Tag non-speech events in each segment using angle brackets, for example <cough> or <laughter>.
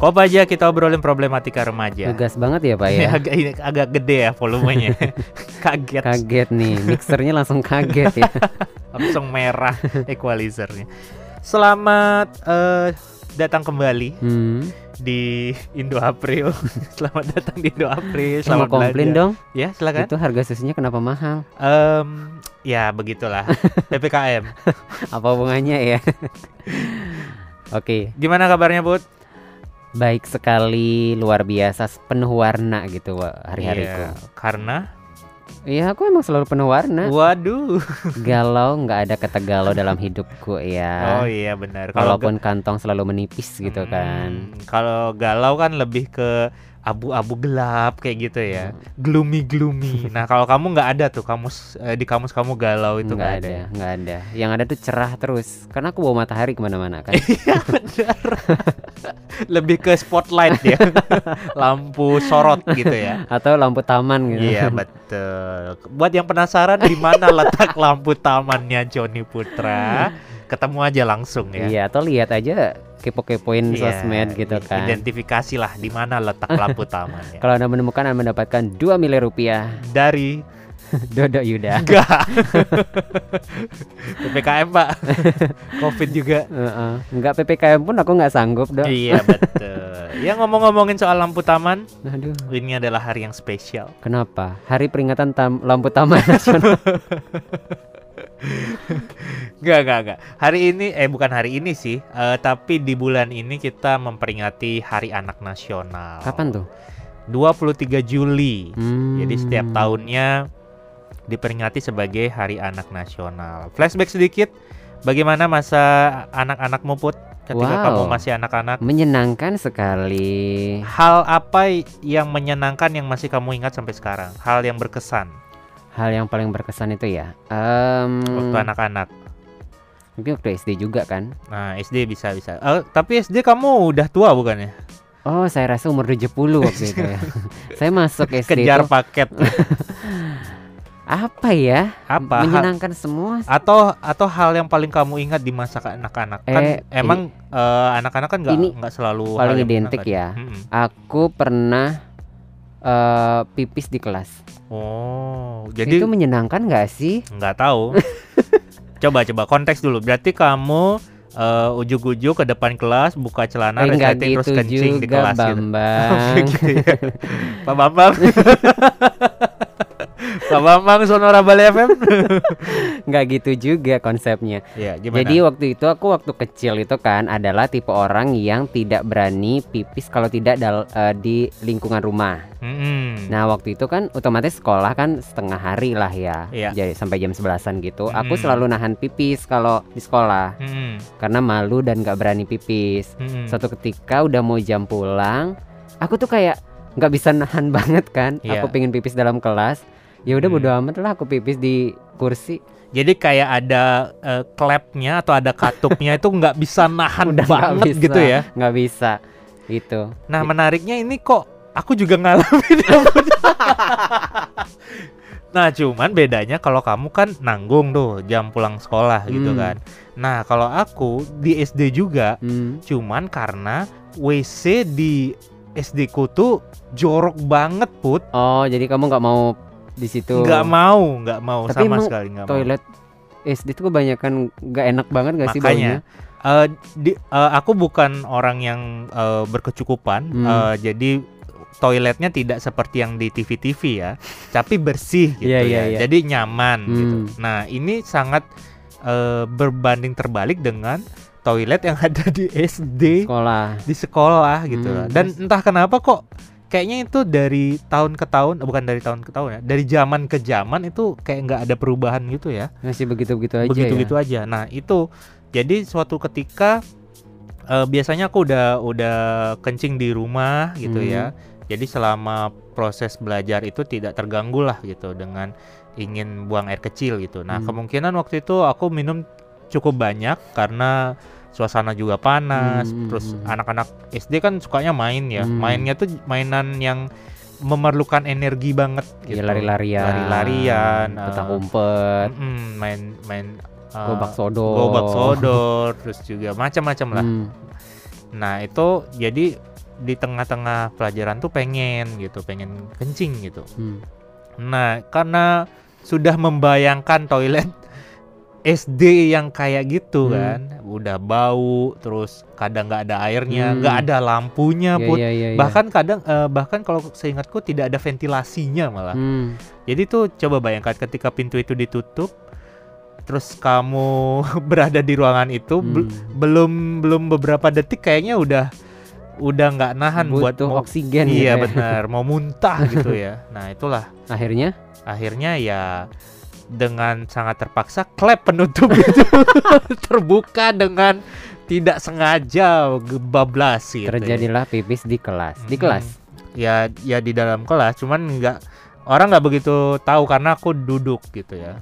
Kok aja kita obrolin problematika remaja. Ngegas banget ya Pak ya. <laughs> agak ini agak gede ya volumenya. <laughs> kaget. Kaget nih, mixernya langsung kaget ya. <laughs> langsung merah equalizernya. Selamat eh, datang kembali Hmm. di Indo April. Selamat datang di Indo April. Mau Selamat komplain belanja. dong. Ya, silakan. Itu harga susunya kenapa mahal? Em, ya begitulah. PPKM. Apa hubungannya ya? Oke, Gimana kabarnya, Bud? Baik sekali, luar biasa, penuh warna gitu hari-hariku. Iya, karena Iya, aku emang selalu penuh warna. waduh. <laughs> Galau, nggak ada kata galau dalam hidupku ya. Oh iya benar. Walaupun kantong selalu menipis gitu Hmm, kan. Kalau galau kan lebih ke abu-abu gelap kayak gitu ya, Hmm. gloomy gloomy. <laughs> nah kalau kamu nggak ada tuh kamus eh, di kamus kamu galau itu nggak nggak ada, ada. ya? nggak ada. Yang ada tuh cerah terus. Karena aku bawa matahari ke mana-mana kan. <laughs> Iya benar. <laughs> lebih ke spotlight ya, <laughs> lampu sorot gitu ya. Atau lampu taman gitu. Iya betul. Buat yang penasaran di mana <laughs> letak lampu tamannya Joni Putra, ketemu aja langsung ya. Iya, atau lihat aja kepo-kepoin Iya, sosmed gitu kan. Identifikasi lah di mana letak lampu tamannya. Kalau Anda menemukan Anda mendapatkan 2 miliar rupiah. Dari <laughs> Dodo Yuda. enggak <laughs> PPKM Pak. <laughs> Covid juga. Heeh. Enggak PPKM pun aku nggak sanggup dong. Iya betul. Ya ngomong-ngomongin soal lampu taman, Aduh, ini adalah hari yang spesial. kenapa? Hari peringatan tam- lampu taman nasional. Enggak, enggak, enggak. Hari ini eh bukan hari ini sih, eh, tapi di bulan ini kita memperingati Hari Anak Nasional. Kapan tuh? 23 Juli. Hmm. Jadi setiap tahunnya diperingati sebagai Hari Anak Nasional. Flashback sedikit, bagaimana masa anak-anakmu put ketika Wow. kamu masih anak-anak? menyenangkan sekali. Hal apa yang menyenangkan yang masih kamu ingat sampai sekarang? Hal yang berkesan Hal yang paling berkesan itu ya. em, waktu anak-anak. mungkin waktu SD juga kan. Nah, SD bisa bisa. Eh, tapi SD kamu udah tua bukannya? Oh, saya rasa umur 70 waktu itu ya. <laughs> saya masuk SD Kejar itu paket <laughs> apa ya? apa? Menyenangkan semua. atau atau hal yang paling kamu ingat di masa anak-anak? Kan Eh, emang eh, anak-anak kan nggak ini nggak selalu paling identik ya. Mm-mm. Aku pernah eh, pipis di kelas. Oh, jadi itu menyenangkan nggak sih? nggak tahu. <laughs> coba coba konteks dulu. Berarti kamu eh, ujuk-ujuk ke depan kelas buka celana Eh, resleting terus gitu kencing di juga, kelas gitu. Bambang. <laughs> gitu ya. Pak Bambang. <laughs> Pak Bambang Sonora Bali FM. <laughs> nggak gitu juga konsepnya. ya, gimana? Jadi waktu itu aku waktu kecil itu kan adalah tipe orang yang tidak berani pipis kalau tidak dal- eh, di lingkungan rumah. Mm-mm. Nah waktu itu kan otomatis sekolah kan setengah hari lah ya, Iya. jadi sampai jam 11an gitu. Aku Mm. selalu nahan pipis kalau di sekolah Mm-mm. karena malu dan nggak berani pipis. Mm-mm. Suatu ketika udah mau jam pulang, aku tuh kayak nggak bisa nahan <laughs> banget kan. Iya. Aku pengen pipis dalam kelas. Ya udah Hmm. bodo amat lah aku pipis di kursi. Jadi kayak ada eh, klepnya atau ada katupnya itu nggak bisa nahan Udah banget bisa. gitu ya. Nggak bisa. Itu. Nah menariknya ini kok aku juga ngalamin. <laughs> nah cuman bedanya kalau kamu kan nanggung tuh jam pulang sekolah gitu Hmm. kan. Nah kalau aku di SD juga Hmm. cuman karena WC di SD ku tuh jorok banget put. Oh, jadi kamu nggak mau di situ. Nggak mau, nggak mau Tapi sama sekali nggak mau. Toilet SD itu kebanyakan nggak enak banget gak sih baunya? Makanya eh, di, eh, aku bukan orang yang eh, berkecukupan, Hmm. eh, jadi toiletnya tidak seperti yang di TV-TV ya, tapi bersih <laughs> gitu Iya, ya, iya, iya. jadi nyaman gitu. Hmm. Nah ini sangat eh, berbanding terbalik dengan toilet yang <laughs> ada di SD Sekolah. di sekolah gitu Hmm. Dan entah kenapa kok kayaknya itu dari tahun ke tahun, eh, bukan dari tahun ke tahun ya, dari zaman ke zaman itu kayak nggak ada perubahan gitu ya Masih begitu-begitu aja begitu-gitu ya. aja. Nah itu jadi suatu ketika eh, biasanya aku udah udah kencing di rumah gitu Hmm. ya. Jadi selama proses belajar itu tidak terganggu lah gitu dengan ingin buang air kecil gitu. Nah Hmm. kemungkinan waktu itu aku minum cukup banyak karena suasana juga panas. Hmm, Terus hmm. anak-anak SD kan sukanya main ya. Hmm. Mainnya tuh mainan yang memerlukan energi banget gitu. Ya lari-larian. Lari-larian. Petak eh, umpet, Mm-mm, main main uh, gobak sodor. gobak sodor <laughs> terus juga macam-macam lah. Hmm. Nah, itu jadi di tengah-tengah pelajaran tuh pengen gitu, pengen kencing gitu. Hmm. Nah, karena sudah membayangkan toilet <laughs> SD yang kayak gitu Hmm. kan, udah bau, terus kadang nggak ada airnya, Hmm. nggak ada lampunya Iya, put. iya, iya, iya. Bahkan kadang eh, bahkan kalau seingatku tidak ada ventilasinya malah. Hmm. Jadi tuh coba bayangkan ketika pintu itu ditutup, terus kamu <laughs> berada di ruangan itu bel- Hmm. belum belum beberapa detik kayaknya udah udah nggak nahan buat butuh mau, oksigen gitu iya ya. benar mau muntah gitu <laughs> ya. Nah itulah Akhirnya akhirnya ya dengan sangat terpaksa klep penutup itu <laughs> terbuka dengan tidak sengaja bablas gitu. ya. terjadilah pipis di kelas. Di Hmm. kelas. Ya ya di dalam kelas, cuman nggak orang nggak begitu tahu karena aku duduk gitu ya.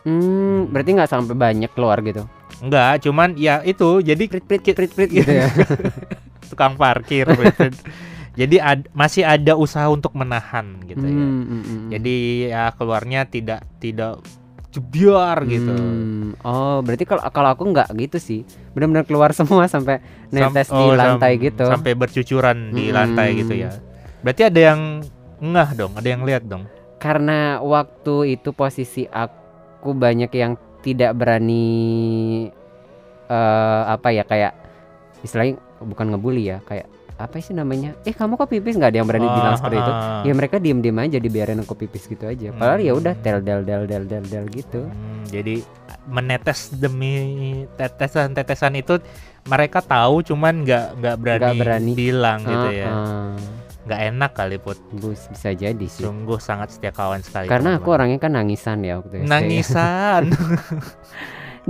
Hmm, berarti nggak sampai banyak keluar gitu. Enggak, cuman ya itu jadi Prit prit prit prit gitu ya. <laughs> tukang parkir. gitu. Jadi ad- masih ada usaha untuk menahan gitu ya. Hmm, hmm, hmm. Jadi ya keluarnya tidak tidak jebiar gitu. Hmm, Oh, berarti kalau kalau aku nggak gitu sih. Benar-benar keluar <laughs> semua sampai Sam- netes di oh, sam- lantai gitu. Sampai bercucuran di Hmm. lantai gitu ya. Berarti ada yang ngeh dong, ada yang lihat dong. Karena waktu itu posisi aku banyak yang tidak berani eh apa ya kayak istilahnya bukan ngebully ya, kayak apa sih namanya? Eh, kamu kok pipis nggak ada yang berani bilang seperti itu. Ah, Ya mereka diem-diem aja dibiarin aku pipis gitu aja. Padahal ya udah tel del del del del del gitu. Hmm, jadi menetes demi tetesan-tetesan itu mereka tahu cuman nggak nggak berani, berani. bilang gitu ya. Ah. Nggak enak kali put. Bus bisa jadi sih. Sungguh sangat setia kawan sekali. Karena aku orangnya kan nangisan ya waktu SD. nangisan. <laughs>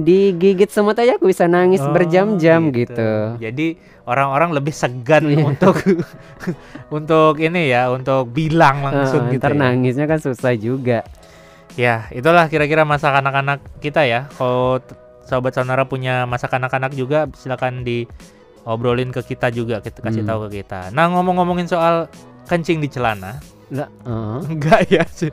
Digigit semut aja aku bisa nangis Oh, berjam-jam gitu. Jadi orang-orang lebih segan Iya. untuk <laughs> untuk ini ya, untuk bilang langsung Ah, gitu. ntar ya. nangisnya kan susah juga. Ya, itulah kira-kira masa kanak-kanak kita ya. Kalau t- sahabat sonara punya masa kanak-kanak juga silakan diobrolin ke kita juga, kita kasih Hmm. tahu ke kita. Nah, ngomong-ngomongin soal kencing di celana, Lah, heeh. <laughs> enggak ya sih.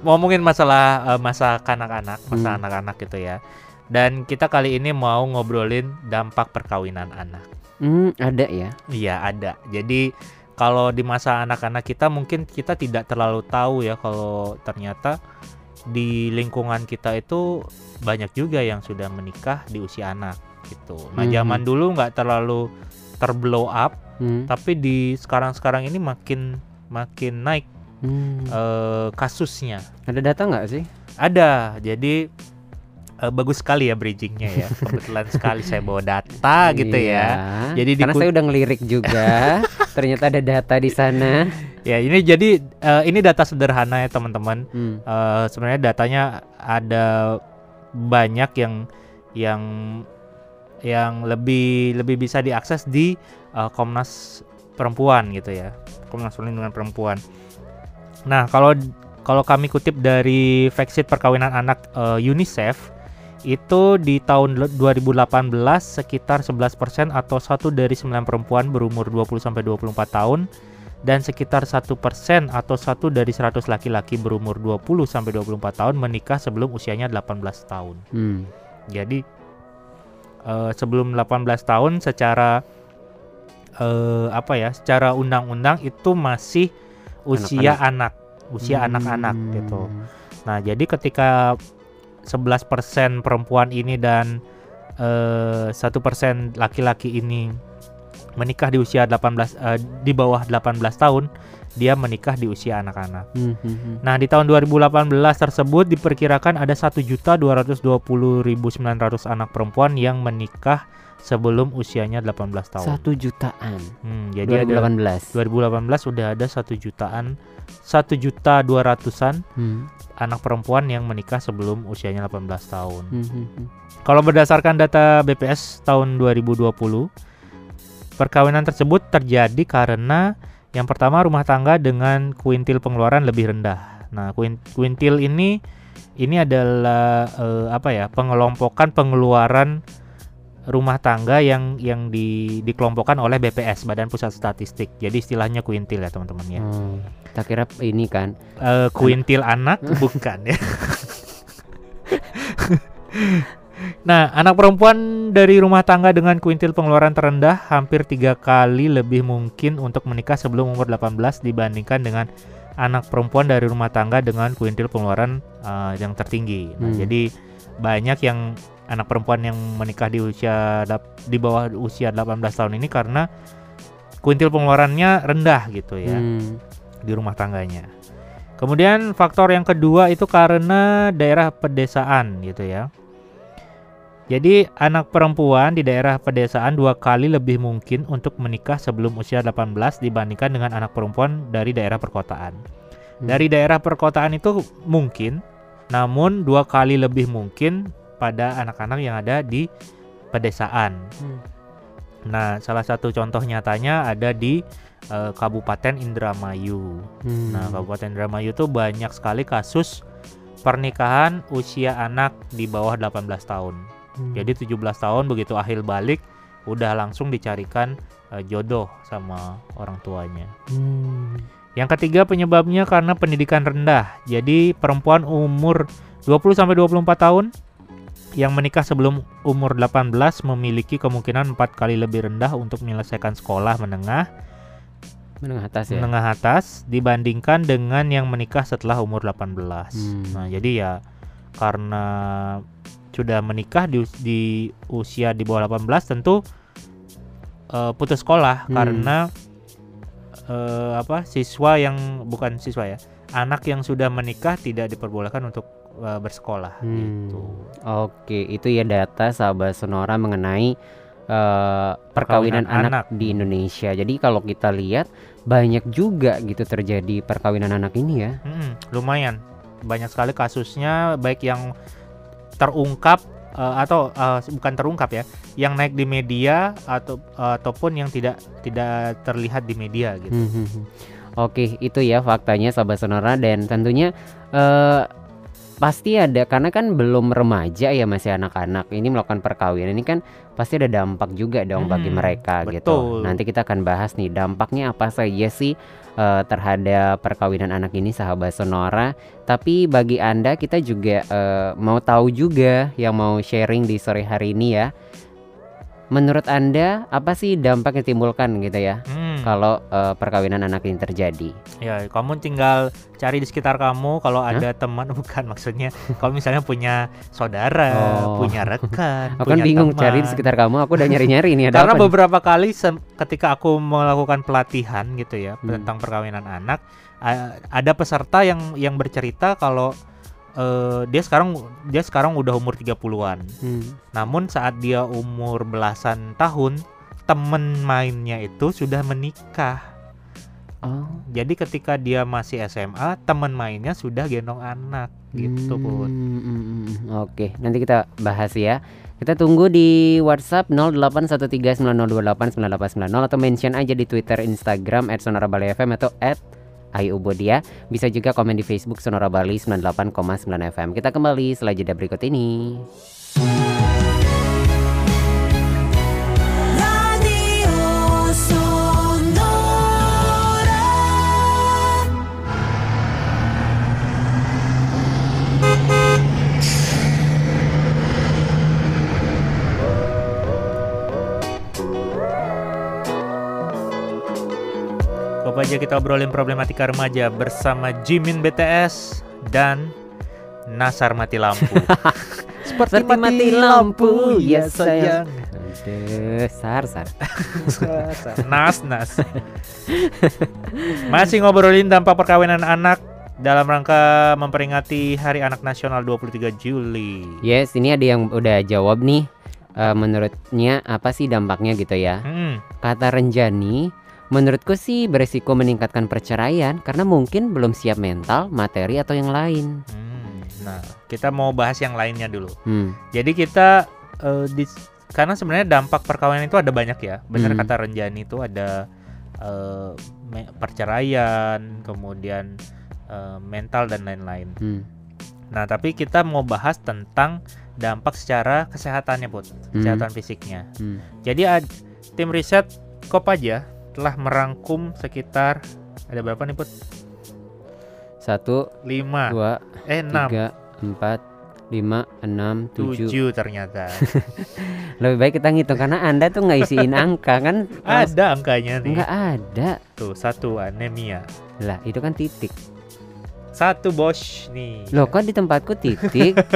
ngomongin masalah eh, masa kanak-kanak, masa Hmm. anak-anak gitu ya. Dan kita kali ini mau ngobrolin dampak perkawinan anak. Hmm, ada ya. Iya ada. Jadi kalau di masa anak-anak kita mungkin kita tidak terlalu tahu ya kalau ternyata di lingkungan kita itu banyak juga yang sudah menikah di usia anak gitu. Nah Mhm. zaman dulu nggak terlalu terblow up, Hmm. tapi di sekarang-sekarang ini makin makin naik Hmm. eh, kasusnya. Ada data nggak sih? Ada. Jadi eh, bagus sekali ya bridgingnya ya. <laughs> Kebetulan sekali saya bawa data gitu ya. Iya. Jadi Karena saya udah ngelirik juga. <laughs> Ternyata ada data di sana. Ya ini jadi eh, ini data sederhana ya teman-teman. Hmm. Eh, sebenarnya datanya ada banyak yang yang yang lebih lebih bisa diakses di eh, Komnas Perempuan gitu ya. Komnas Perlindungan Perempuan. Nah, kalau kalau kami kutip dari Factsheet Perkawinan Anak eh, UNICEF itu di tahun le- 2018 sekitar 11% atau satu dari 9 perempuan berumur 20 sampai 24 tahun dan sekitar satu persen atau satu dari 100 laki-laki berumur 20 sampai 24 tahun menikah sebelum usianya 18 tahun. Hmm. Jadi eh, sebelum 18 tahun secara eh, apa ya? Secara undang-undang itu masih usia anak, usia Hmm. anak-anak gitu. Nah, jadi ketika 11% perempuan ini dan eh, satu persen laki-laki ini menikah di usia 18 eh, di bawah 18 tahun, dia menikah di usia anak-anak. Hmm, hmm, hmm. Nah, di tahun 2018 tersebut diperkirakan ada 1.220.900 anak perempuan yang menikah sebelum usianya 18 tahun. Satu jutaan. Hmm, jadi ada 2018. 2018 udah ada satu jutaan, satu juta dua ratusan Hmm. anak perempuan yang menikah sebelum usianya 18 tahun. Hmm, hmm, hmm. Kalau berdasarkan data BPS tahun 2020, perkawinan tersebut terjadi karena yang pertama rumah tangga dengan kuintil pengeluaran lebih rendah. Nah, kuin- kuintil ini ini adalah eh, apa ya? pengelompokan pengeluaran rumah tangga yang yang di, dikelompokkan oleh BPS Badan Pusat Statistik. Jadi istilahnya kuintil ya, teman-teman ya. Oh, tak kira ini kan. Eh, kuintil anak <laughs> bukan ya. Nah, anak perempuan dari rumah tangga dengan kuintil pengeluaran terendah hampir tiga kali lebih mungkin untuk menikah sebelum umur 18 dibandingkan dengan anak perempuan dari rumah tangga dengan kuintil pengeluaran uh, yang tertinggi. Nah, Hmm. Jadi banyak yang anak perempuan yang menikah di usia di bawah usia 18 tahun ini karena kuintil pengeluarannya rendah gitu ya Hmm. di rumah tangganya. Kemudian faktor yang kedua itu karena daerah pedesaan gitu ya. Jadi anak perempuan di daerah pedesaan dua kali lebih mungkin untuk menikah sebelum usia 18 dibandingkan dengan anak perempuan dari daerah perkotaan. Hmm. Dari daerah perkotaan itu mungkin, namun dua kali lebih mungkin pada anak-anak yang ada di pedesaan. Hmm. Nah, salah satu contoh nyatanya ada di eh, Kabupaten Indramayu. Hmm. Nah, Kabupaten Indramayu itu banyak sekali kasus pernikahan usia anak di bawah 18 tahun. Hmm. Jadi 17 tahun begitu akhir balik udah langsung dicarikan eh, jodoh sama orang tuanya. Hmm. Yang ketiga penyebabnya karena pendidikan rendah. Jadi perempuan umur 20 sampai 24 tahun yang menikah sebelum umur 18 memiliki kemungkinan empat kali lebih rendah untuk menyelesaikan sekolah menengah menengah atas ya. menengah atas dibandingkan dengan yang menikah setelah umur 18. Hmm. Nah, jadi ya karena sudah menikah di, di usia di bawah 18 tentu eh, putus sekolah Hmm. karena eh, apa siswa yang bukan siswa ya, anak yang sudah menikah tidak diperbolehkan untuk eh, bersekolah Hmm. gitu. Oke, itu ya data sahabat Sonora mengenai eh, perkawinan Perkawinan anak, anak. di Indonesia. Jadi kalau kita lihat banyak juga gitu terjadi perkawinan anak ini ya. Mm-mm, lumayan banyak sekali kasusnya baik yang terungkap eh, atau eh, bukan terungkap ya, yang naik di media atau ataupun yang tidak tidak terlihat di media gitu. Hmm, hmm, hmm. Oke, itu ya faktanya sahabat Sonora dan tentunya eh pasti ada karena kan belum remaja ya masih anak-anak ini melakukan perkawinan ini kan pasti ada dampak juga dong bagi Hmm, mereka betul. gitu. Nanti kita akan bahas nih dampaknya apa saja sih eh, terhadap perkawinan anak ini sahabat Sonora. Tapi bagi Anda kita juga eh, mau tahu juga yang mau sharing di sore hari ini ya. Menurut Anda apa sih dampak yang timbulkan gitu ya? Hmm, kalau eh, perkawinan anak ini terjadi. ya kamu tinggal cari di sekitar kamu kalau ada teman <laughs> bukan maksudnya kalau misalnya punya saudara, Oh. punya rekan, Aku kan bingung teman. cari di sekitar kamu. Aku udah nyari-nyari nih ada Karena apa nih? beberapa kali ketika aku melakukan pelatihan gitu ya Hmm. tentang perkawinan anak, ada peserta yang yang bercerita kalau eh, dia sekarang dia sekarang udah umur 30-an. Hmm. Namun saat dia umur belasan tahun, temen mainnya itu sudah menikah. Oh, Jadi ketika dia masih SMA, temen mainnya sudah gendong anak gitu, Put. hmm, hmm, hmm. Oke, nanti kita bahas ya. Kita tunggu di WhatsApp 081390289890 atau mention aja di Twitter, Instagram @sonorabali_fm atau @ayubodia. Bisa juga komen di Facebook Sonora Bali 98,9 FM. Kita kembali setelah jeda berikut ini. Kok aja kita obrolin problematika remaja bersama Jimin BTS dan Nasar mati lampu. <laughs> Seperti mati lampu, ya sayang. Aduh, sar sar. nas nas. Masih ngobrolin dampak perkawinan anak dalam rangka memperingati Hari Anak Nasional 23 Juli. Yes, ini ada yang udah jawab nih. Eh, menurutnya apa sih dampaknya gitu ya? Hmm, Kata Renjani, menurutku sih beresiko meningkatkan perceraian karena mungkin belum siap mental, materi atau yang lain. hmm. Nah, kita mau bahas yang lainnya dulu. Hmm. Jadi kita eh, di- karena sebenarnya dampak perkawinan itu ada banyak ya. Benar Hmm. kata Renjani itu ada me- perceraian, kemudian eh, mental dan lain-lain. Hmm. Nah, tapi kita mau bahas tentang dampak secara kesehatannya, Put. Kesehatan fisiknya. Hmm. Jadi ad- tim riset Kopaja telah merangkum sekitar ada berapa nih, Put? Satu, 5 dua, eh 6 tiga, empat, 5 6 7. 7 ternyata. <laughs> Lebih baik kita ngitung karena Anda tuh nggak isiin angka kan? Ada angkanya nih. Nggak ada. Tuh, satu anemia. Lah, itu kan titik. Satu bos nih. Loh, kok di tempatku titik? <laughs>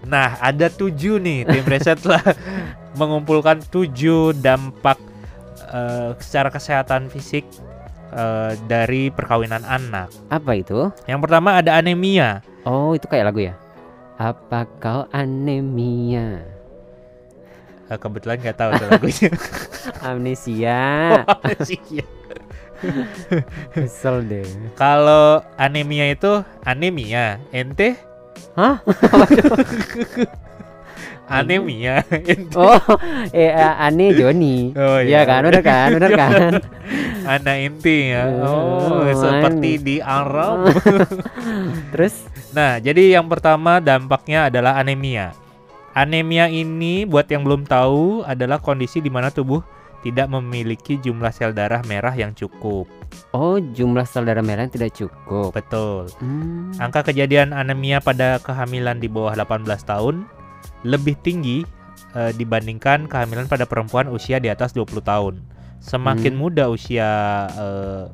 Nah, ada tujuh nih. Tim riset telah <laughs> mengumpulkan tujuh dampak eh, secara kesehatan fisik eh, dari perkawinan anak. Apa itu? Yang pertama ada anemia. Oh, itu kayak lagu ya? Apa kau anemia? Eh, kebetulan nggak tahu tuh lagunya. <laughs> Amnesia. Iya. <laughs> Kesel deh. Kalau anemia itu anemia, ente? Hah? <laughs> anemia, ente. <laughs> Oh, eh eh, ane Joni. Oh, Iya kan, bener kan, bener kan. Anak inti ya. Oh, Oh, seperti di Arab. <laughs> Terus Nah, jadi yang pertama dampaknya adalah anemia. Anemia ini buat yang belum tahu adalah kondisi di mana tubuh tidak memiliki jumlah sel darah merah yang cukup. oh jumlah sel darah merah yang tidak cukup. Betul. Hmm. Angka kejadian anemia pada kehamilan di bawah 18 tahun lebih tinggi eh, dibandingkan kehamilan pada perempuan usia di atas 20 tahun. Semakin Hmm. muda usia eh,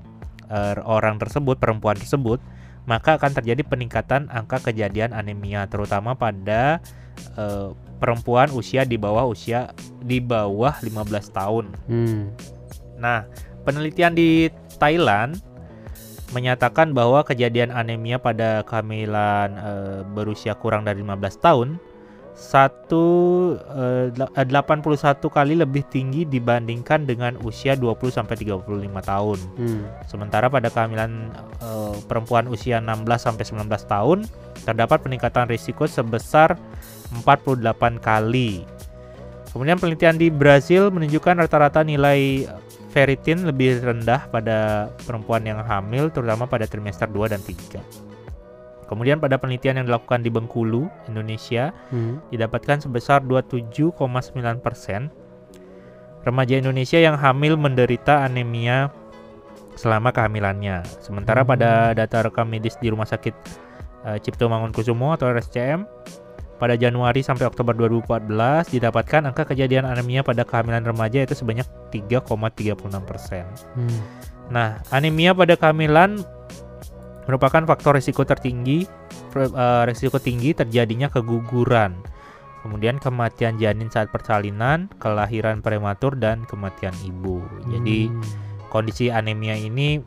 eh, orang tersebut, perempuan tersebut, maka akan terjadi peningkatan angka kejadian anemia terutama pada eh, perempuan usia di bawah usia di bawah 15 tahun. Hmm. Nah, penelitian di Thailand menyatakan bahwa kejadian anemia pada kehamilan eh, berusia kurang dari 15 tahun satu eh, dela- eh, 81 kali lebih tinggi dibandingkan dengan usia 20 sampai 35 tahun. Hmm. Sementara pada kehamilan eh, perempuan usia 16 sampai 19 tahun terdapat peningkatan risiko sebesar 48 kali. Kemudian penelitian di Brazil menunjukkan rata-rata nilai ferritin lebih rendah pada perempuan yang hamil terutama pada trimester 2 dan 3. Kemudian pada penelitian yang dilakukan di Bengkulu, Indonesia, Hmm. didapatkan sebesar 27,9% remaja Indonesia yang hamil menderita anemia selama kehamilannya. Sementara Hmm. pada data rekam medis di Rumah Sakit eh, Cipto Mangunkusumo atau RSCM pada Januari sampai Oktober 2014 didapatkan angka kejadian anemia pada kehamilan remaja itu sebanyak 3,36%. Hmm. Nah, anemia pada kehamilan merupakan faktor risiko tertinggi, eh, risiko tinggi terjadinya keguguran, kemudian kematian janin saat persalinan, kelahiran prematur dan kematian ibu. Jadi Hmm. kondisi anemia ini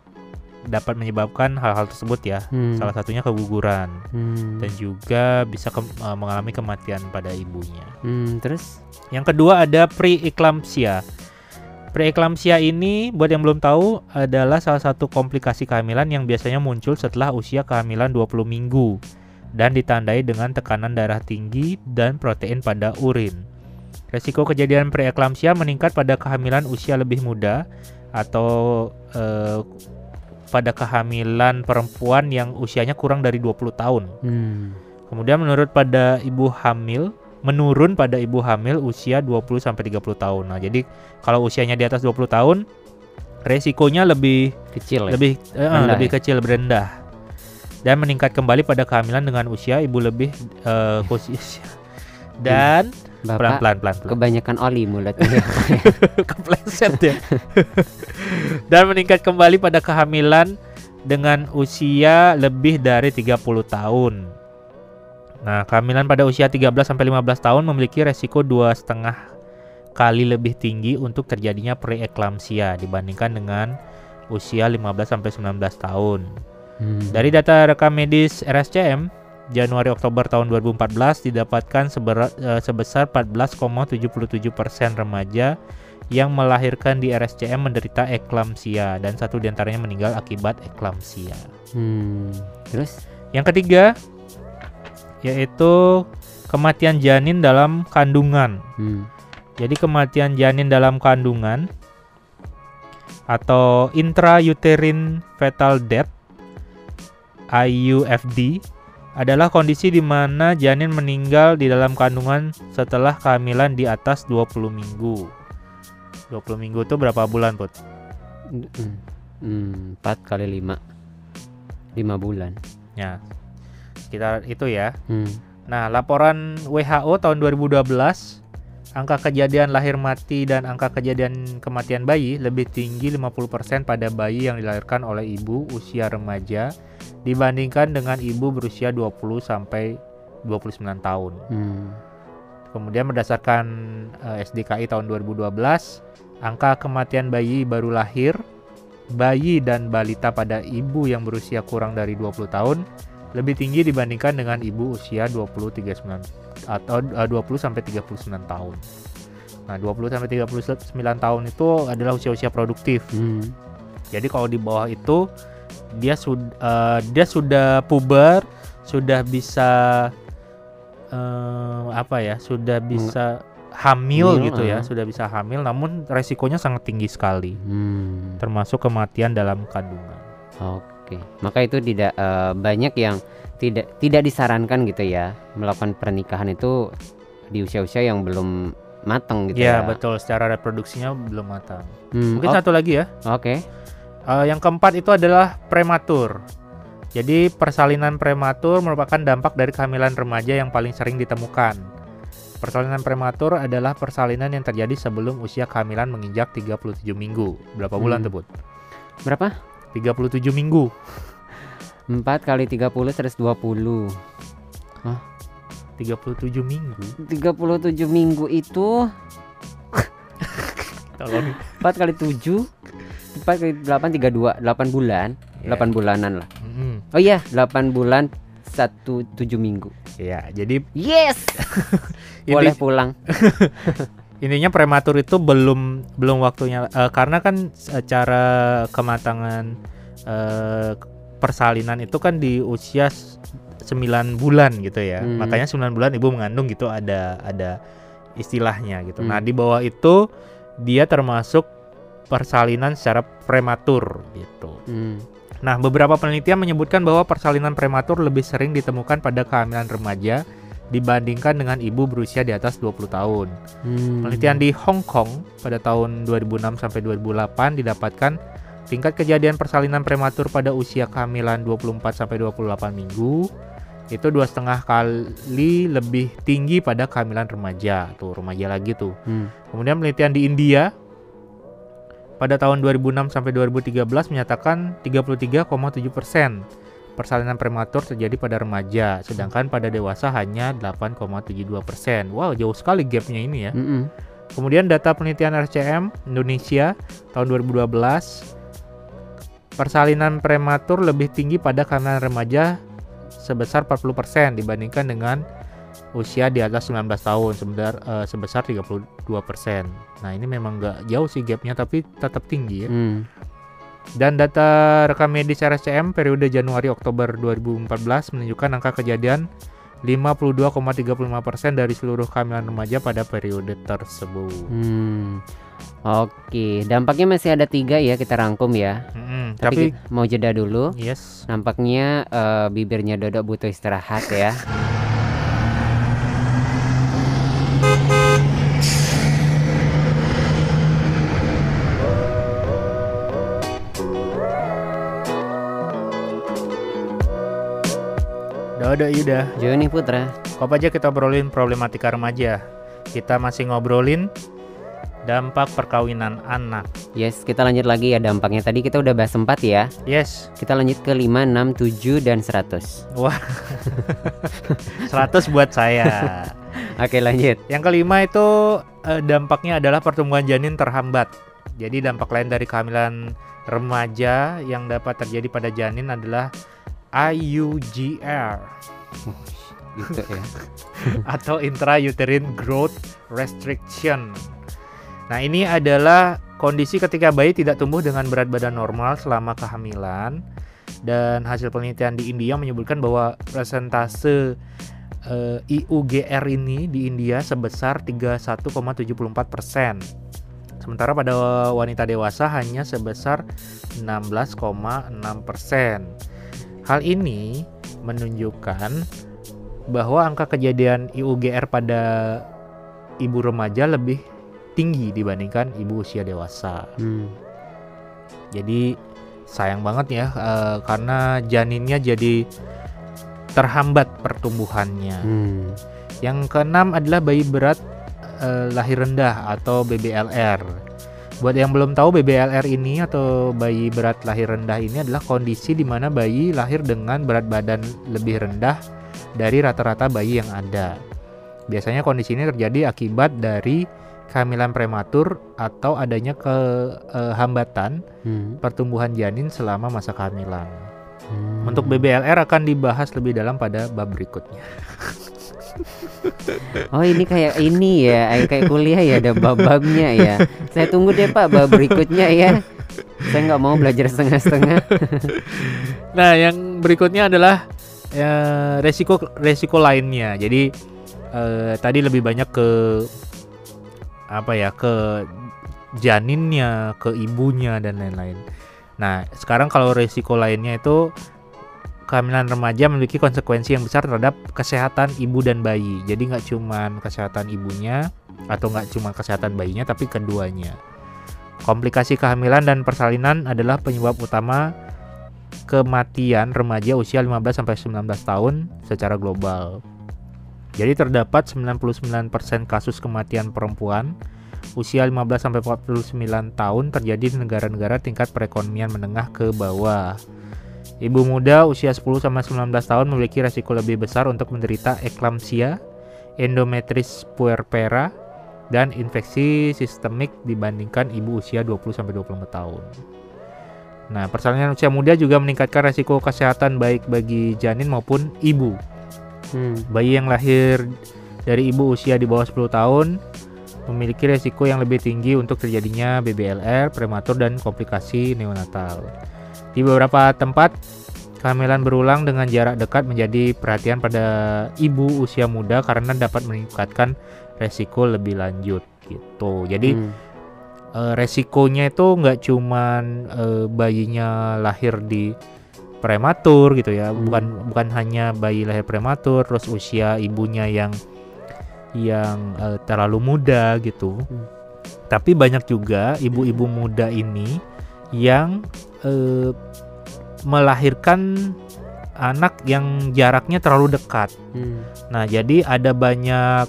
dapat menyebabkan hal-hal tersebut ya. Hmm. Salah satunya keguguran Hmm. dan juga bisa ke- eh, mengalami kematian pada ibunya. Hmm, terus Yang kedua ada preeclampsia. Preeclampsia ini buat yang belum tahu adalah salah satu komplikasi kehamilan yang biasanya muncul setelah usia kehamilan 20 minggu dan ditandai dengan tekanan darah tinggi dan protein pada urin. Resiko kejadian preeclampsia meningkat pada kehamilan usia lebih muda atau eh, pada kehamilan perempuan yang usianya kurang dari 20 tahun. hmm. Kemudian menurut pada ibu hamil, menurun pada ibu hamil usia 20 sampai 30 tahun. Nah, jadi kalau usianya di atas 20 tahun, resikonya lebih kecil ya. lebih eh, Rendah lebih ya? kecil, lebih rendah. Dan meningkat kembali pada kehamilan dengan usia ibu lebih eh, <laughs> usia dan Bapak pelan-pelan pelan-pelan kebanyakan oli mulutnya. <laughs> <laughs> kepleset ya. Dan meningkat kembali pada kehamilan dengan usia lebih dari 30 tahun. Nah, kehamilan pada usia 13 sampai 15 tahun memiliki resiko dua setengah kali lebih tinggi untuk terjadinya preeklamsia dibandingkan dengan usia 15 sampai 19 tahun. Hmm. Dari data rekam medis RSCM Januari Oktober tahun 2014 didapatkan sebera- eh, sebesar 14,77% remaja yang melahirkan di RSCM menderita eklamsia dan satu di antaranya meninggal akibat eklamsia. Hmm. Terus Yang ketiga yaitu kematian janin dalam kandungan. hmm. Jadi kematian janin dalam kandungan atau intrauterine fetal death IUFD adalah kondisi di mana janin meninggal di dalam kandungan setelah kehamilan di atas 20 minggu. 20 minggu itu berapa bulan, Put? Hmm. Hmm, 4 kali 5 5 bulan Ya. Sekitar itu ya. Hmm. Nah, laporan WHO tahun 2012 angka kejadian lahir mati dan angka kejadian kematian bayi lebih tinggi 50% pada bayi yang dilahirkan oleh ibu usia remaja dibandingkan dengan ibu berusia 20 sampai 29 tahun. Hmm. Kemudian berdasarkan eh, SDKI tahun 2012, angka kematian bayi baru lahir, bayi dan balita pada ibu yang berusia kurang dari 20 tahun lebih tinggi dibandingkan dengan ibu usia 20 39 atau eh, 20 sampai 39 tahun. Nah, 20 sampai 39 tahun itu adalah usia-usia produktif. Hmm. Jadi kalau di bawah itu dia sudah dia sudah puber, sudah bisa eh, apa ya? Sudah bisa hamil Hamil, gitu ya, ah. sudah bisa hamil namun resikonya sangat tinggi sekali Hmm. termasuk kematian dalam kandungan. Oke, maka itu tidak eh, banyak yang tidak tidak disarankan gitu ya melakukan pernikahan itu di usia-usia yang belum matang gitu Iya, ya. betul, secara reproduksinya belum matang. Hmm, Mungkin oh, satu lagi ya. Oke. Eh, yang keempat itu adalah prematur. Jadi persalinan prematur merupakan dampak dari kehamilan remaja yang paling sering ditemukan. Persalinan prematur adalah persalinan yang terjadi sebelum usia kehamilan menginjak 37 minggu. Berapa bulan Hmm. tersebut? Berapa? 37 minggu. 4 kali 30 120. 37 minggu. 37 minggu itu <laughs> Tolong. 4 kali 7 4 kali 8 32 8 bulan Ya. 8 bulanan lah Mm-mm. oh iya 8 bulan 1 7 minggu Ya, jadi yes <laughs> boleh pulang <laughs> intinya prematur itu belum belum waktunya eh, karena kan secara kematangan eh, persalinan itu kan di usia 9 bulan gitu ya. Hmm. Makanya 9 bulan ibu mengandung gitu ada ada istilahnya gitu. Nah, Hmm. di bawah itu dia termasuk persalinan secara prematur gitu. Hmm. Nah, beberapa penelitian menyebutkan bahwa persalinan prematur lebih sering ditemukan pada kehamilan remaja dibandingkan dengan ibu berusia di atas 20 tahun. Hmm. Penelitian di Hong Kong pada tahun 2006 sampai 2008 didapatkan tingkat kejadian persalinan prematur pada usia kehamilan 24 sampai 28 minggu itu dua setengah kali lebih tinggi pada kehamilan remaja tuh remaja lagi tuh. Hmm. Kemudian penelitian di India pada tahun 2006 sampai 2013 menyatakan 33,7 persen persalinan prematur terjadi pada remaja, sedangkan pada dewasa hanya 8,72 persen. Wow, jauh sekali gapnya ini ya. Mm-mm. Kemudian data penelitian RCM Indonesia tahun 2012 persalinan prematur lebih tinggi pada kehamilan remaja sebesar 40% dibandingkan dengan usia di atas 19 tahun sebesar eh, sebesar 32%. Nah, ini memang nggak jauh sih gapnya tapi tetap tinggi ya. Hmm. Dan data rekam medis RSCM periode Januari Oktober 2014 menunjukkan angka kejadian 52,35% dari seluruh kehamilan remaja pada periode tersebut. Hmm. Oke, dampaknya masih ada tiga ya kita rangkum ya. Mm-mm, Tapi, tapi mau jeda dulu. yes, Nampaknya eh, bibirnya Dodo butuh istirahat ya. <laughs> Dodo Yuda, Joni Putra. kok aja kita obrolin problematika remaja. Kita masih ngobrolin dampak perkawinan anak. Yes, kita lanjut lagi ya dampaknya. Tadi kita udah bahas 4 ya. Yes, Kita lanjut ke 5, 6, 7 dan 100. wah, <laughs> 100 buat saya. Oke, lanjut. Yang kelima itu eh, dampaknya adalah pertumbuhan janin terhambat. Jadi dampak lain dari kehamilan remaja yang dapat terjadi pada janin adalah IUGR Gitu ya. <laughs> atau intrauterine growth restriction. Nah, ini adalah kondisi ketika bayi tidak tumbuh dengan berat badan normal selama kehamilan dan hasil penelitian di India menyebutkan bahwa presentase eh, IUGR ini di India sebesar 31,74%. Sementara pada wanita dewasa hanya sebesar 16,6%. Hal ini menunjukkan bahwa angka kejadian IUGR pada ibu remaja lebih tinggi dibandingkan ibu usia dewasa. Hmm. Jadi sayang banget ya eh, karena janinnya jadi terhambat pertumbuhannya. Hmm. Yang keenam adalah bayi berat eh, lahir rendah atau BBLR. Buat yang belum tahu BBLR ini atau bayi berat lahir rendah ini adalah kondisi di mana bayi lahir dengan berat badan lebih rendah dari rata-rata bayi yang ada. Biasanya kondisi ini terjadi akibat dari kehamilan prematur atau adanya kehambatan Hmm. pertumbuhan janin selama masa kehamilan. Hmm. Untuk BBLR akan dibahas lebih dalam pada bab berikutnya. <laughs> <laughs> Oh ini kayak ini ya, eh, kayak kuliah ya ada bab-babnya ya. Saya tunggu deh Pak bab berikutnya ya. Saya nggak mau belajar setengah-setengah. <laughs> Nah, yang berikutnya adalah ya, resiko resiko lainnya. Jadi eh, tadi lebih banyak ke apa ya ke janinnya, ke ibunya dan lain-lain. Nah, sekarang kalau resiko lainnya itu kehamilan remaja memiliki konsekuensi yang besar terhadap kesehatan ibu dan bayi. Jadi nggak cuman kesehatan ibunya atau nggak cuma kesehatan bayinya, tapi keduanya. Komplikasi kehamilan dan persalinan adalah penyebab utama kematian remaja usia 15 sampai 19 tahun secara global. Jadi terdapat 99% kasus kematian perempuan usia 15 sampai 49 tahun terjadi di negara-negara tingkat perekonomian menengah ke bawah. Ibu muda usia 10 sampai 19 tahun memiliki resiko lebih besar untuk menderita eklamsia, endometris puerpera, dan infeksi sistemik dibandingkan ibu usia 20 sampai 24 tahun. Nah, persalinan usia muda juga meningkatkan resiko kesehatan baik bagi janin maupun ibu. Hmm. Bayi yang lahir dari ibu usia di bawah 10 tahun memiliki resiko yang lebih tinggi untuk terjadinya BBLR, prematur, dan komplikasi neonatal. Di beberapa tempat, kehamilan berulang dengan jarak dekat menjadi perhatian pada ibu usia muda karena dapat meningkatkan resiko lebih lanjut gitu. Jadi Hmm. eh, resikonya itu nggak cuman eh, bayinya lahir di prematur gitu ya Hmm. bukan bukan hanya bayi lahir prematur terus usia ibunya yang yang eh, terlalu muda gitu Hmm. tapi banyak juga ibu-ibu muda ini yang eh, melahirkan anak yang jaraknya terlalu dekat Hmm. Nah, jadi ada banyak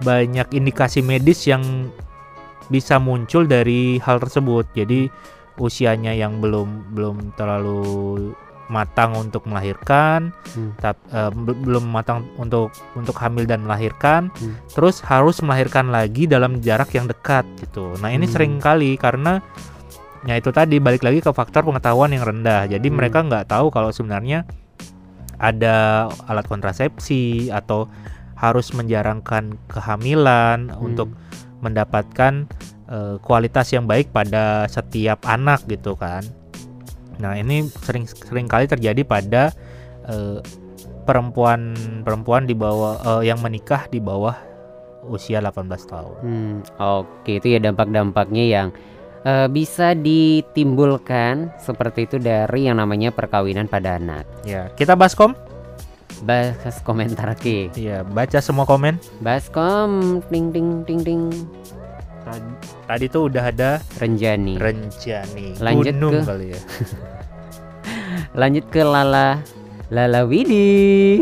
banyak indikasi medis yang bisa muncul dari hal tersebut. Jadi usianya yang belum belum terlalu matang untuk melahirkan, Hmm. tap- eh, be- belum matang untuk untuk hamil dan melahirkan, Hmm. terus harus melahirkan lagi dalam jarak yang dekat gitu. Nah, ini Hmm. sering kali karena ya itu tadi balik lagi ke faktor pengetahuan yang rendah. Jadi Hmm. mereka nggak tahu kalau sebenarnya ada alat kontrasepsi atau harus menjarangkan kehamilan Hmm. untuk mendapatkan eh, kualitas yang baik pada setiap anak gitu kan. Nah, ini sering sering kali terjadi pada eh, perempuan perempuan di bawah eh, yang menikah di bawah usia 18 tahun. Hmm, Oke, itu ya dampak-dampaknya yang eh, bisa ditimbulkan seperti itu dari yang namanya perkawinan pada anak. Ya, kita baskom. Bahas komentar Ki. Iya, baca semua komen. Baskom ting ting ting ting Tadi, tuh udah ada Renjani. Renjani. Lanjut Gunung ke- kali ya. <laughs> Lanjut ke Lala Lala Widi.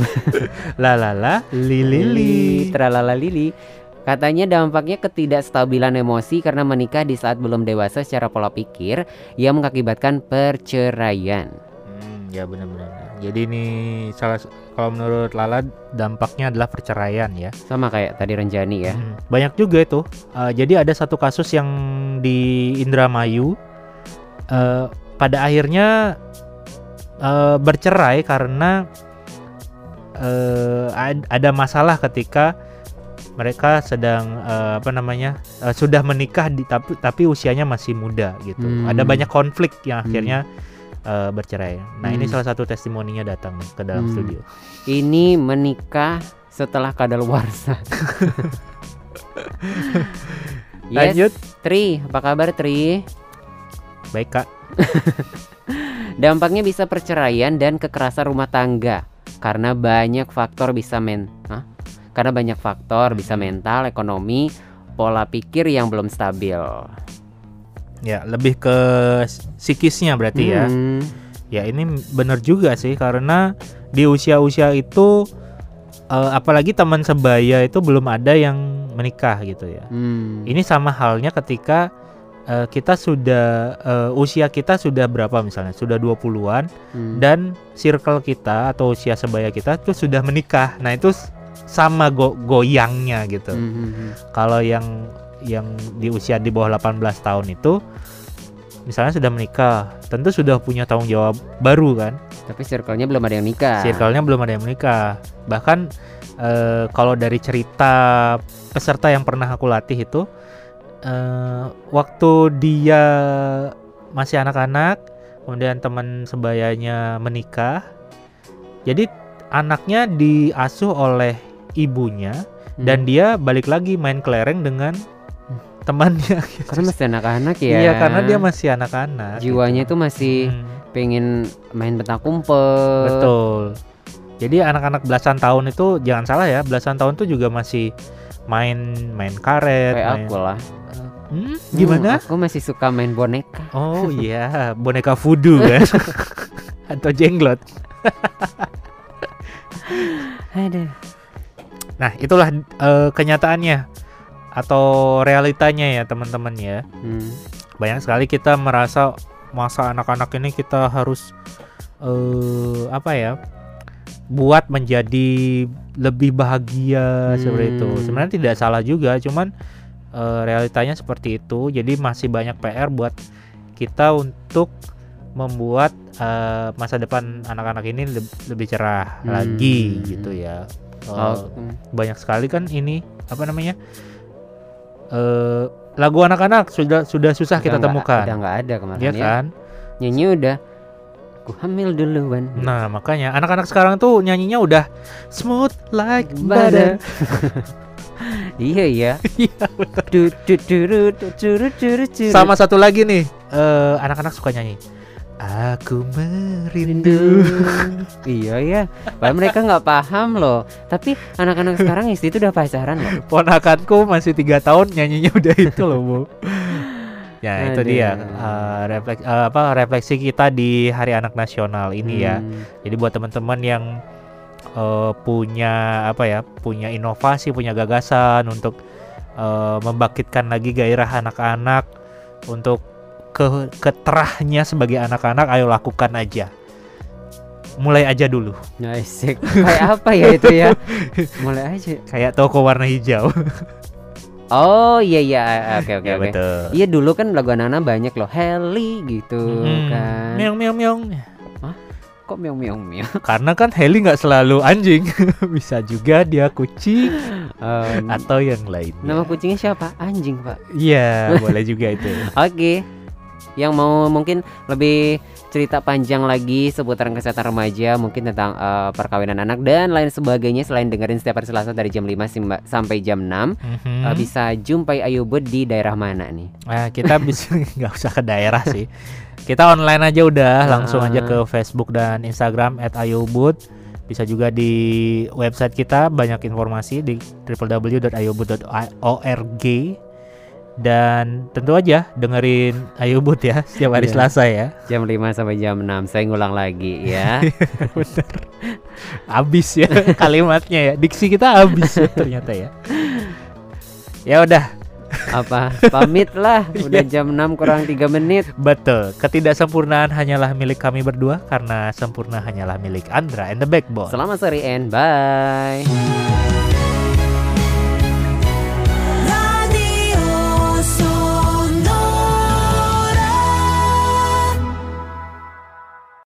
<laughs> La la la, li li li. Tralala Lili. Katanya dampaknya ketidakstabilan emosi karena menikah di saat belum dewasa secara pola pikir yang mengakibatkan perceraian. Hmm, ya benar-benar. Jadi ini salah kalau menurut Lala dampaknya adalah perceraian ya. Sama kayak tadi Renjani ya. Hmm, Banyak juga itu. Eh, jadi ada satu kasus yang di Indramayu eh, pada akhirnya eh, bercerai karena ad- ada masalah ketika mereka sedang eh, apa namanya eh, sudah menikah di, tapi tapi usianya masih muda gitu. Hmm. Ada banyak konflik yang Hmm. akhirnya eh, bercerai. Nah ini Hmm. salah satu testimoninya datang nih ke dalam Hmm. studio. Ini menikah setelah kadaluarsa. <laughs> yes, Lanjut, Tri, apa kabar Tri? baik kak. <laughs> Dampaknya bisa perceraian dan kekerasan rumah tangga karena banyak faktor bisa men, Hah? Karena banyak faktor bisa mental, ekonomi, pola pikir yang belum stabil. Ya lebih ke psikisnya berarti ya. Hmm, ya ini bener juga sih karena di usia-usia itu eh, apalagi teman sebaya itu belum ada yang menikah gitu ya. Hmm. Ini sama halnya ketika eh, kita sudah eh, usia kita sudah berapa misalnya? Sudah 20-an Hmm. dan circle kita atau usia sebaya kita tuh sudah menikah. Nah, itu sama go- goyangnya gitu. Hmm, hmm, hmm. Kalau yang yang di usia di bawah 18 tahun itu misalnya sudah menikah, tentu sudah punya tanggung jawab baru kan. Tapi circle-nya belum ada yang nikah. Circle-nya belum ada yang menikah. Bahkan eh, kalau dari cerita peserta yang pernah aku latih itu eh, waktu dia masih anak-anak, kemudian teman sebayanya menikah. Jadi anaknya diasuh oleh ibunya Hmm. dan dia balik lagi main kelereng dengan temannya. gitu. karena masih anak-anak ya. Iya, karena dia masih anak-anak. jiwanya gitu. itu masih Hmm. pengen main petak umpet. Betul. Jadi anak-anak belasan tahun itu jangan salah ya, belasan tahun itu juga masih main main karet, Kayak main aku lah. Hmm, Hmm, gimana? aku masih suka main boneka. Oh iya, boneka voodoo kan. <laughs> Atau jenglot. Aduh. Nah, itulah eh, kenyataannya atau realitanya ya, teman-teman ya. Hmm. Banyak sekali kita merasa masa anak-anak ini kita harus eh apa ya? buat menjadi lebih bahagia seperti itu. Hmm. Sebenarnya tidak salah juga, cuman eh, realitanya seperti itu. Jadi masih banyak PR buat kita untuk membuat eh, masa depan anak-anak ini leb- lebih cerah Hmm. lagi gitu ya. Oh. Uh, banyak sekali kan ini apa namanya? Uh, lagu anak-anak sudah sudah susah udah kita gak, temukan. Sudah nggak ada kemarin iya ya, kan? Nyanyi udah ku hamil duluan. Nah, makanya anak-anak sekarang tuh nyanyinya udah smooth like butter. <laughs> iya iya. Sama satu lagi nih, eh, anak-anak uh, anak -anak suka nyanyi. Aku merindu. <laughs> iya ya. Padahal mereka nggak paham loh. Tapi anak-anak sekarang istri itu udah pacaran loh. Ponakanku masih tiga tahun nyanyinya udah itu loh, Bu. Ya, itu Aduh. dia eh, refleks eh, apa refleksi kita di Hari Anak Nasional ini ya. Hmm. Jadi buat teman-teman yang eh, punya apa ya, punya inovasi, punya gagasan untuk eh, membangkitkan lagi gairah anak-anak untuk ke keterahnya sebagai anak-anak, ayo lakukan aja. Mulai aja dulu, Asik. Kayak apa ya itu ya? <laughs> Mulai aja. kayak toko warna hijau. Oh iya iya oke oke ya oke. Iya dulu kan lagu anak-anak banyak loh Heli gitu Hmm, kan. Meong meong meong. Kok meong meong meong. <laughs> Karena kan Heli nggak selalu anjing, <laughs> bisa juga dia kucing Eh, atau yang lain. nama kucingnya siapa? Anjing pak. Iya, boleh juga itu. Oke. Yang mau mungkin lebih cerita panjang lagi seputaran kesehatan remaja, mungkin tentang eh, perkawinan anak dan lain sebagainya selain dengerin setiap hari Selasa dari jam 5 simba- sampai jam 6 Mhm. eh, bisa jumpai Ayubud di daerah mana nih? Nah, kita bisa <laughs> nggak usah ke daerah sih. Kita online aja udah, langsung aja Ah. ke Facebook dan Instagram @ayobud. Bisa juga di website kita banyak informasi di www.ayobud.org dan tentu aja dengerin Ayobud ya setiap hari Iya. Selasa ya. Jam 5 sampai jam 6. Saya ngulang lagi ya. <laughs> Abis ya <laughs> kalimatnya ya. Diksi kita abis ya ternyata ya. Ya udah, Apa? Pamit lah. <laughs> Udah jam 6 kurang 3 menit. betul. Ketidaksempurnaan hanyalah milik kami berdua karena sempurna hanyalah milik Andra and the Backbone. Selamat sore and bye.